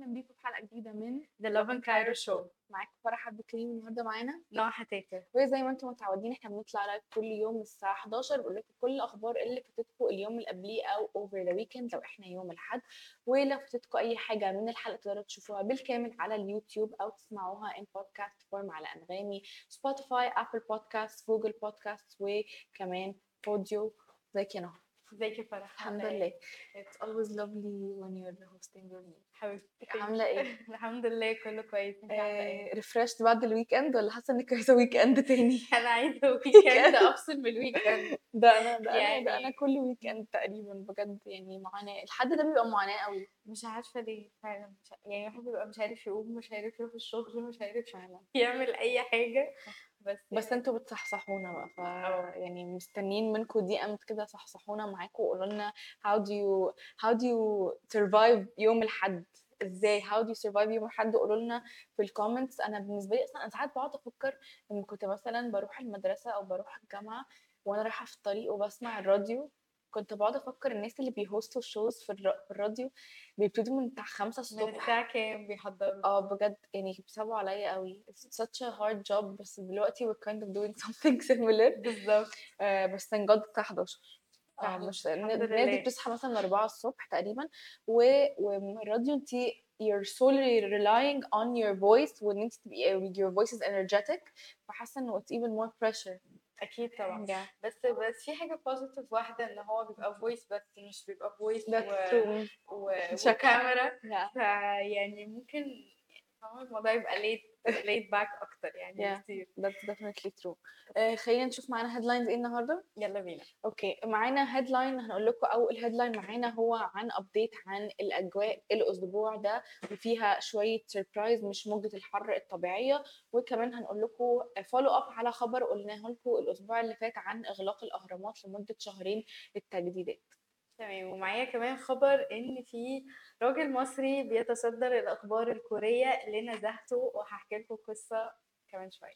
واهلا بيكم في حلقة جديدة من The Lovin Cairo Show. معاكم فرح عبد الكريم النهارده معانا. نهى حتاتة وزي ما أنتم متعودين إحنا بنطلع live كل يوم الساعة 11 بنقول لكم كل الأخبار اللي فاتتكم اليوم اللي قبليه أو over the weekend لو إحنا يوم الأحد. ولو فاتتكم أي حاجة من الحلقة تقدروا تشوفوها بالكامل على اليوتيوب أو تسمعوها in podcast form على أنغامي Spotify Apple Podcast Google Podcast وكمان بوديو يا نهى ازيك يا فرح الحمد عاملة لله. It's always lovely when you're hosting with me حبيبتي. عامله إيه الحمد لله كله كويس. انت عاملة إيه؟ refreshed بعد ال weekend ولا حاسة إنك عايزة weekend تاني؟ أنا عايزة weekend أفصل من ال weekend ده أنا ده أنا ده يعني- أنا كل week end تقريبا بجد يعني معاناة. الحد ده بيبقى معاناة قوي مش عارفة ليه فعلا. مش يعني الواحد بيبقى مش عارف يقوم مش عارف يروح الشغل مش عارف فعلا. يعمل أي حاجة. بس بس يعني. أنتوا بتصحصحونا بقى ف آه. يعني مستنيين منكم دي امت كده صحصحونا معاكم وقولوا لنا how do you how do you survive يوم الحد إزاي؟ how do you survive يوم الحد قولوا لنا في ال comments أنا بالنسبة لي أصلا أنا ساعات بقعد أفكر لما كنت مثلا بروح المدرسة أو بروح الجامعة وأنا رايحة في الطريق وبسمع الراديو كنت بقعد أفكر الناس اللي بيهوستوا ال shows في, الر... في الراديو بيبتدوا من بتاع خمسة من الصبح. الساعة كام بيحضروا؟ آه بجد يعني بيصعبوا عليا قوي. It's such a hard job بس دلوقتي we're kind of doing something similar. بالظبط. آه بس thank God الساعة 11 آه فعلا. مش الناس دي. بتصحى مثلا 4 الصبح تقريبا و... والراديو انت you're solely relying on your voice وإن انت تبقي your voice is energetic. فحاسة إنه it's even more pressure. أكيد طبعا. Yeah. بس بس في حاجة positive واحدة إن هو بيبقى voice بس مش بيبقى voice و... و... وكاميرا. Yeah. فيعني ممكن الموضوع يبقى laid laid back أكتر يعني Yeah. كتير that's definitely true. آه خلينا نشوف معانا headlines إيه النهارده؟ يلا بينا. okay معانا headline هنقول لكم اول headline معانا هو عن update عن الأجواء الأسبوع ده وفيها شوية surprise مش موجة الحر الطبيعية. وكمان هنقول لكم follow up على خبر قلناه لكم الأسبوع اللي فات عن إغلاق الأهرامات لمدة شهرين للتجديدات تمام. ومعايا كمان خبر إن في راجل مصري بيتصدر الأخبار الكورية اللي نزهته وهحكي لكم قصة كمان شوية.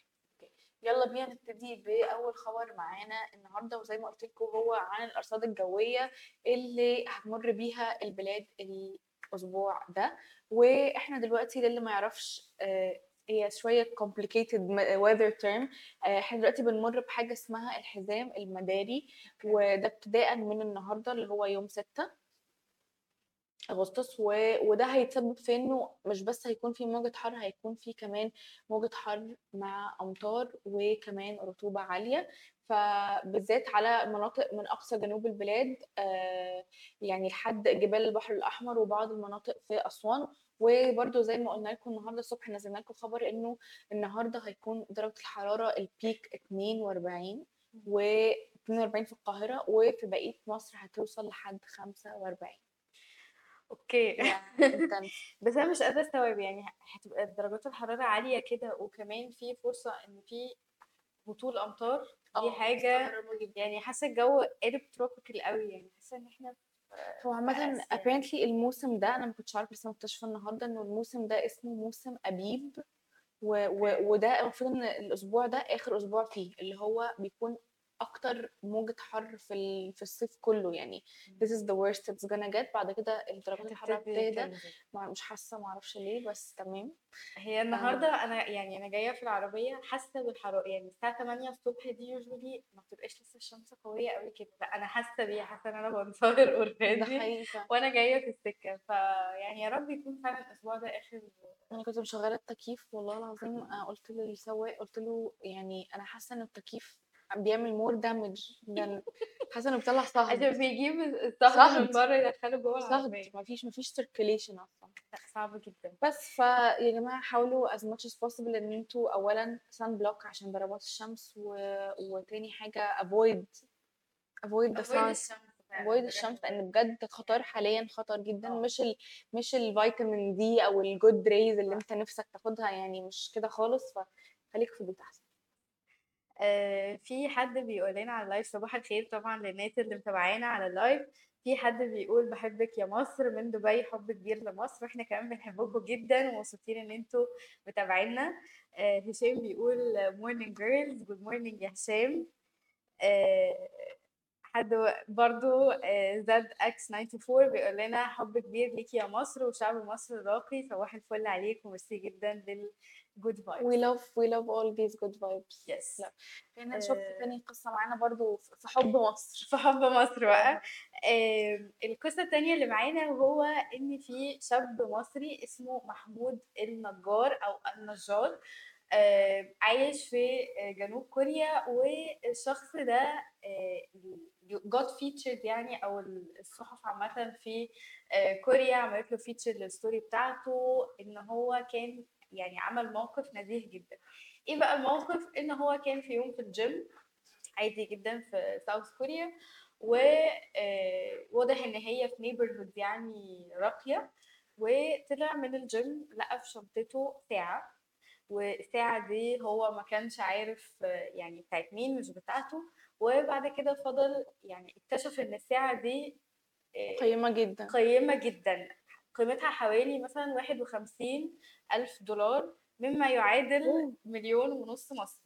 يلا بينا نبتدي بأول خبر معانا النهارده وزي ما قلت لكم هو عن الأرصاد الجوية اللي هتمر بيها البلاد الأسبوع ده. وإحنا دلوقتي للي ما يعرفش آه، هي شوية complicated weather term. آه، إحنا دلوقتي بنمر بحاجة اسمها الحزام المداري وده ابتداء من النهارده اللي هو يوم 6 أغسطس و... وده هيتسبب في إنه مش بس هيكون في موجة حر هيكون في كمان موجة حر مع أمطار وكمان رطوبة عالية. فبالذات على مناطق من أقصى جنوب البلاد آه يعني لحد جبال البحر الأحمر وبعض المناطق في أسوان وبرده زي ما قلنا لكم النهارده الصبح نزلنا لكم خبر إنه النهارده هيكون درجة الحرارة البيك 42 و 42 في القاهرة وفي بقية مصر هتوصل لحد 45 okay. بس أنا مش قادرة أستوعب يعني هتبقى درجات الحرارة عالية كده وكمان في فرصة إن في هطول أمطار دي آه، حاجة. يعني حاسة الجو قلب tropical قوي يعني حاسة إن إحنا هو عامة apparently الموسم ده أنا ما كنتش عارفة لسه مكتشفة النهاردة إنه الموسم ده اسمه موسم أبيب و... و... وده المفروض إن الأسبوع ده آخر أسبوع فيه اللي هو بيكون أكتر موجة حر في ال... في الصيف كله يعني. This is the worst it's gonna get. بعد كده درجات الحرارة هتبتدي بتهدى. ما- مش حاسة معرفش ليه بس تمام. هي النهارده أنا يعني أنا جاية في العربية حاسة بالحراره يعني الساعة 8 الصبح دي يوجولي ما بتبقاش لسه الشمس قوية قوي كده. لا أنا حاسة بيها حاسة إن أنا بنصهر اوريدي. وأنا جاية في السكة. فيعني يا رب يكون فعلا الأسبوع ده آخر. أنا كنت مشغلة التكييف والله العظيم آه، قلت للسواق قلت له يعني أنا حاسة إن التكييف بيعمل more damage ده حاسة إنه بيطلع صهد. عشان بيجيب الصهد من صهد. بره يدخله جوه صهد. العربية. مفيش مفيش circulation أصلا. لا صعب جدا. بس فا يا جماعة حاولوا as much as possible إن أنتوا اولا sun block عشان ضربات الشمس و... وتاني حاجة avoid avoid the sun. Avoid الشمس لأن بجد خطر حاليا خطر جدا. آه. مش ال مش الفيتامين دي أو الجود ريز اللي أنت نفسك تاخدها يعني مش كده خالص. فخليك في البيت أحسن. آه في حد بيقول لنا على اللايف صباح الخير طبعا للناس اللي متابعانا على اللايف. في حد بيقول بحبك يا مصر من دبي حب كبير لمصر. وإحنا كمان بنحبكم جدا ومبسوطين إن أنتوا متابعينا. آه هشام بيقول morning girls good morning يا هشام. آه حد برضو زد X 94 بيقول لنا حب كبير ليكي يا مصر وشعب مصر راقي صباح الفل عليك وميرسي جدا لل good vibes we love we love all these good vibes. yes لا. هنا شفت آه. تاني قصة معانا برضو في حب مصر. في حب مصر بقى. آم، القصة التانية اللي معانا وهو إن في شاب مصري اسمه محمود النجار أو النجار. عايش في آه، جنوب كوريا والشخص ده got featured يعني أو الصحف عامة في آه، كوريا عملت له feature لل story بتاعته إن هو كان يعني عمل موقف نزيه جدا. إيه بقى الموقف؟ إن هو كان في يوم في الجيم عادي جدا في South كوريا وواضح إن هي في neighborhood يعني راقية وطلع من الجيم لقى في شنطته ساعة. والساعة دي هو ما كانش عارف يعني بتاعت مين مش بتاعته. وبعد كده فضل يعني اكتشف إن الساعة دي آه، قيمة جدا. قيمة جدا. قيمتها حوالي مثلا واحد وخمسين ألف دولار مما يعادل. مليون ونص مصري.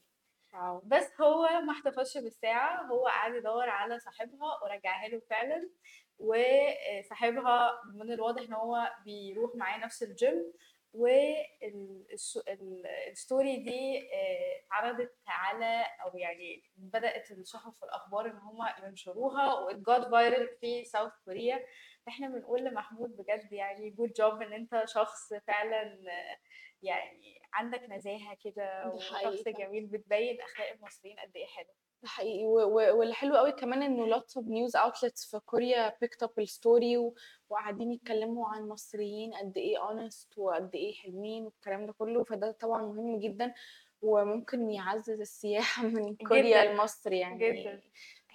بس هو ما احتفظش بالساعة هو قعد يدور على صاحبها ورجعها له فعلا. وصاحبها من الواضح إن هو بيروح معاه نفس ال gym. وال story دي آه، اتعرضت على أو يعني بدأت الصحف والاخبار إن هم ينشروها وات got viral في South كوريا إحنا بنقول لمحمود بجد يعني جود جوب إن أنت شخص فعلا يعني عندك نزاهة كده ده وشخص. جميل بتبين أخلاق المصريين قد إيه حلو. ده حقيقي. و- و- واللي حلو قوي كمان إنه lots of news outlets في كوريا picked up الستوري وقاعدين يتكلموا عن مصريين قد إيه honest وقد إيه حلوين والكلام ده كله. فده طبعا مهم جدا وممكن يعزز السياحة من كوريا لمصر يعني. جدا.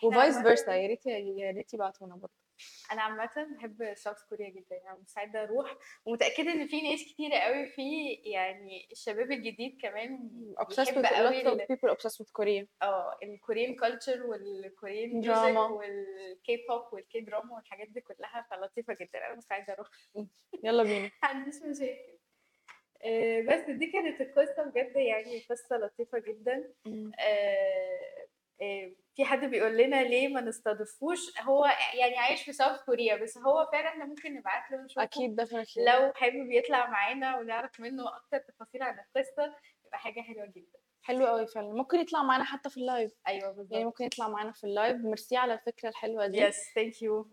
و vice versa يا ريت يا ريت يبعتونا برضه. أنا عامه بحب South كوريا جدا يعني مستعده أروح. ومتاكده ان في ناس كتيره قوي في يعني الشباب الجديد كمان بيحب قوي obsessed with Korea. آه ال Korean culture وال Korean drama. وال K-pop وال K-drama والحاجات دي كلها فلطيفة جدا. أنا مستعدة أروح. يلا بينا. عنديش مشاكل آه، بس دي كانت القصة بجد يعني قصة لطيفة جدا. في حد بيقول لنا ليه ما نستضيفوش؟ هو يعني عايش في South كوريا بس هو فعلا إحنا ممكن نبعت له نشوفه. أكيد definitely. لو حابب يطلع معانا ونعرف منه أكتر تفاصيل عن القصة يبقى حاجة حلوة جدا. حلو قوي فعلا. ممكن يطلع معانا حتى في ال live أيوه يعني بالظبط ممكن يطلع معانا في ال live merci على الفكرة الحلوة دي. yes thank you.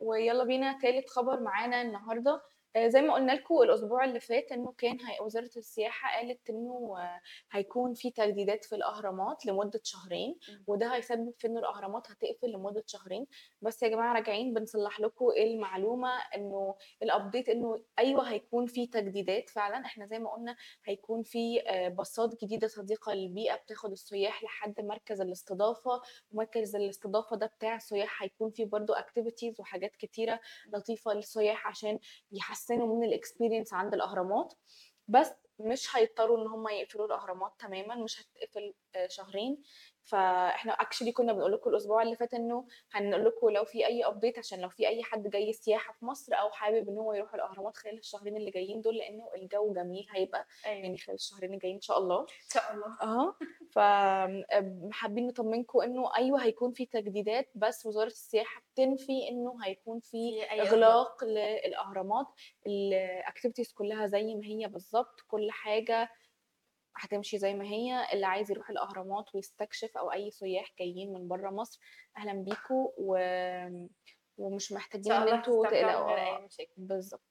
ويلا بينا تالت خبر معانا النهارده. آه، زي ما قلنا لكم الأسبوع اللي فات إنه كان. وزارة السياحة قالت إنه آه، هيكون في تجديدات في الأهرامات لمدة شهرين. وده هيسبب في ان الأهرامات هتقفل لمدة شهرين بس يا جماعة راجعين بنصلح لكم المعلومة إنه ال update إنه أيوه هيكون في تجديدات فعلا إحنا زي ما قلنا هيكون في آه، باصات جديدة صديقة للبيئة بتاخد السياح لحد مركز الاستضافة ومركز الاستضافة ده بتاع السياح هيكون فيه برضو activities وحاجات كتيرة لطيفة للسياح عشان يحسنوا من ال experience عند الأهرامات بس مش هيضطروا إن هم يقفلوا الأهرامات تماما مش هتقفل آه، شهرين. فإحنا actually كنا بنقول لكم الأسبوع اللي فات إنه هنقول لكم لو في أي update عشان لو في أي حد جاي سياحة في مصر أو حابب إن هو يروح الأهرامات خلال الشهرين اللي جايين دول لأنه الجو جميل هيبقى أيوه. يعني خلال الشهرين الجايين إن شاء الله. إن شاء الله. آه. فحابين نطمنكم إنه أيوه هيكون في تجديدات بس وزارة السياحة بتنفي إنه هيكون في إغلاق للأهرامات. الاكتيفيتيز كلها زي ما هي بالظبط كل حاجة هتمشي زي ما هي. اللي عايز يروح الأهرامات ويستكشف أو أي سياح جايين من بره مصر أهلا بيكم و... ومش ان محتاجين إن أنتوا تقلقوا. بالظبط.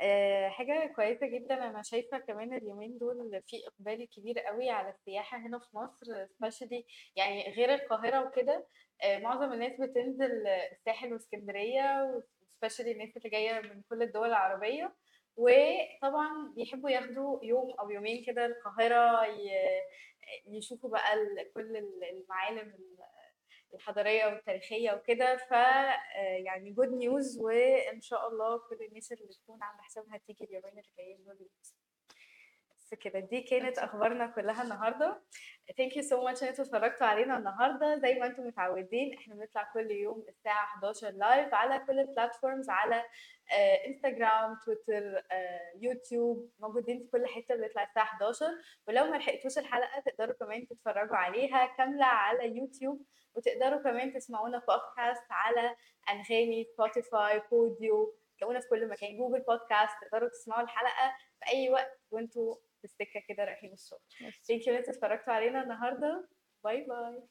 آه، حاجة كويسة جدا. أنا شايفة كمان اليومين دول في إقبال كبير قوي على السياحة هنا في مصر especially يعني غير القاهرة وكده. آه، معظم الناس بتنزل الساحل واسكندرية especially الناس اللي جاية من كل الدول العربية. وطبعا بيحبوا ياخدوا يوم أو يومين كده القاهرة يشوفوا بقى كل ال- المعالم ال- الحضارية والتاريخية وكده ف آه، يعني جود نيوز وإن شاء الله كل الناس اللي تكون عاملة حسابها تيجي اليومين اللي جايين دول. كده. دي كانت أخبارنا كلها النهارده. thank you so much إن أنتوا اتفرجتوا علينا النهارده. زي ما أنتم متعودين إحنا بنطلع كل يوم الساعة 11 live على كل ال platforms على انستغرام تويتر يوتيوب موجودين في كل حتة بنطلع الساعة 11 ولو ما لحقتوش الحلقة تقدروا كمان تتفرجوا عليها كاملة على يوتيوب وتقدروا كمان تسمعونا بودكاست على أنغامي سبوتيفاي بوديو تلاقونا في كل مكان. جوجل بودكاست تقدروا تسمعوا الحلقة في أي وقت وأنتوا السكه كده رايحين الشغل thank you ان أنتوا اتفرجتوا علينا النهارده. bye bye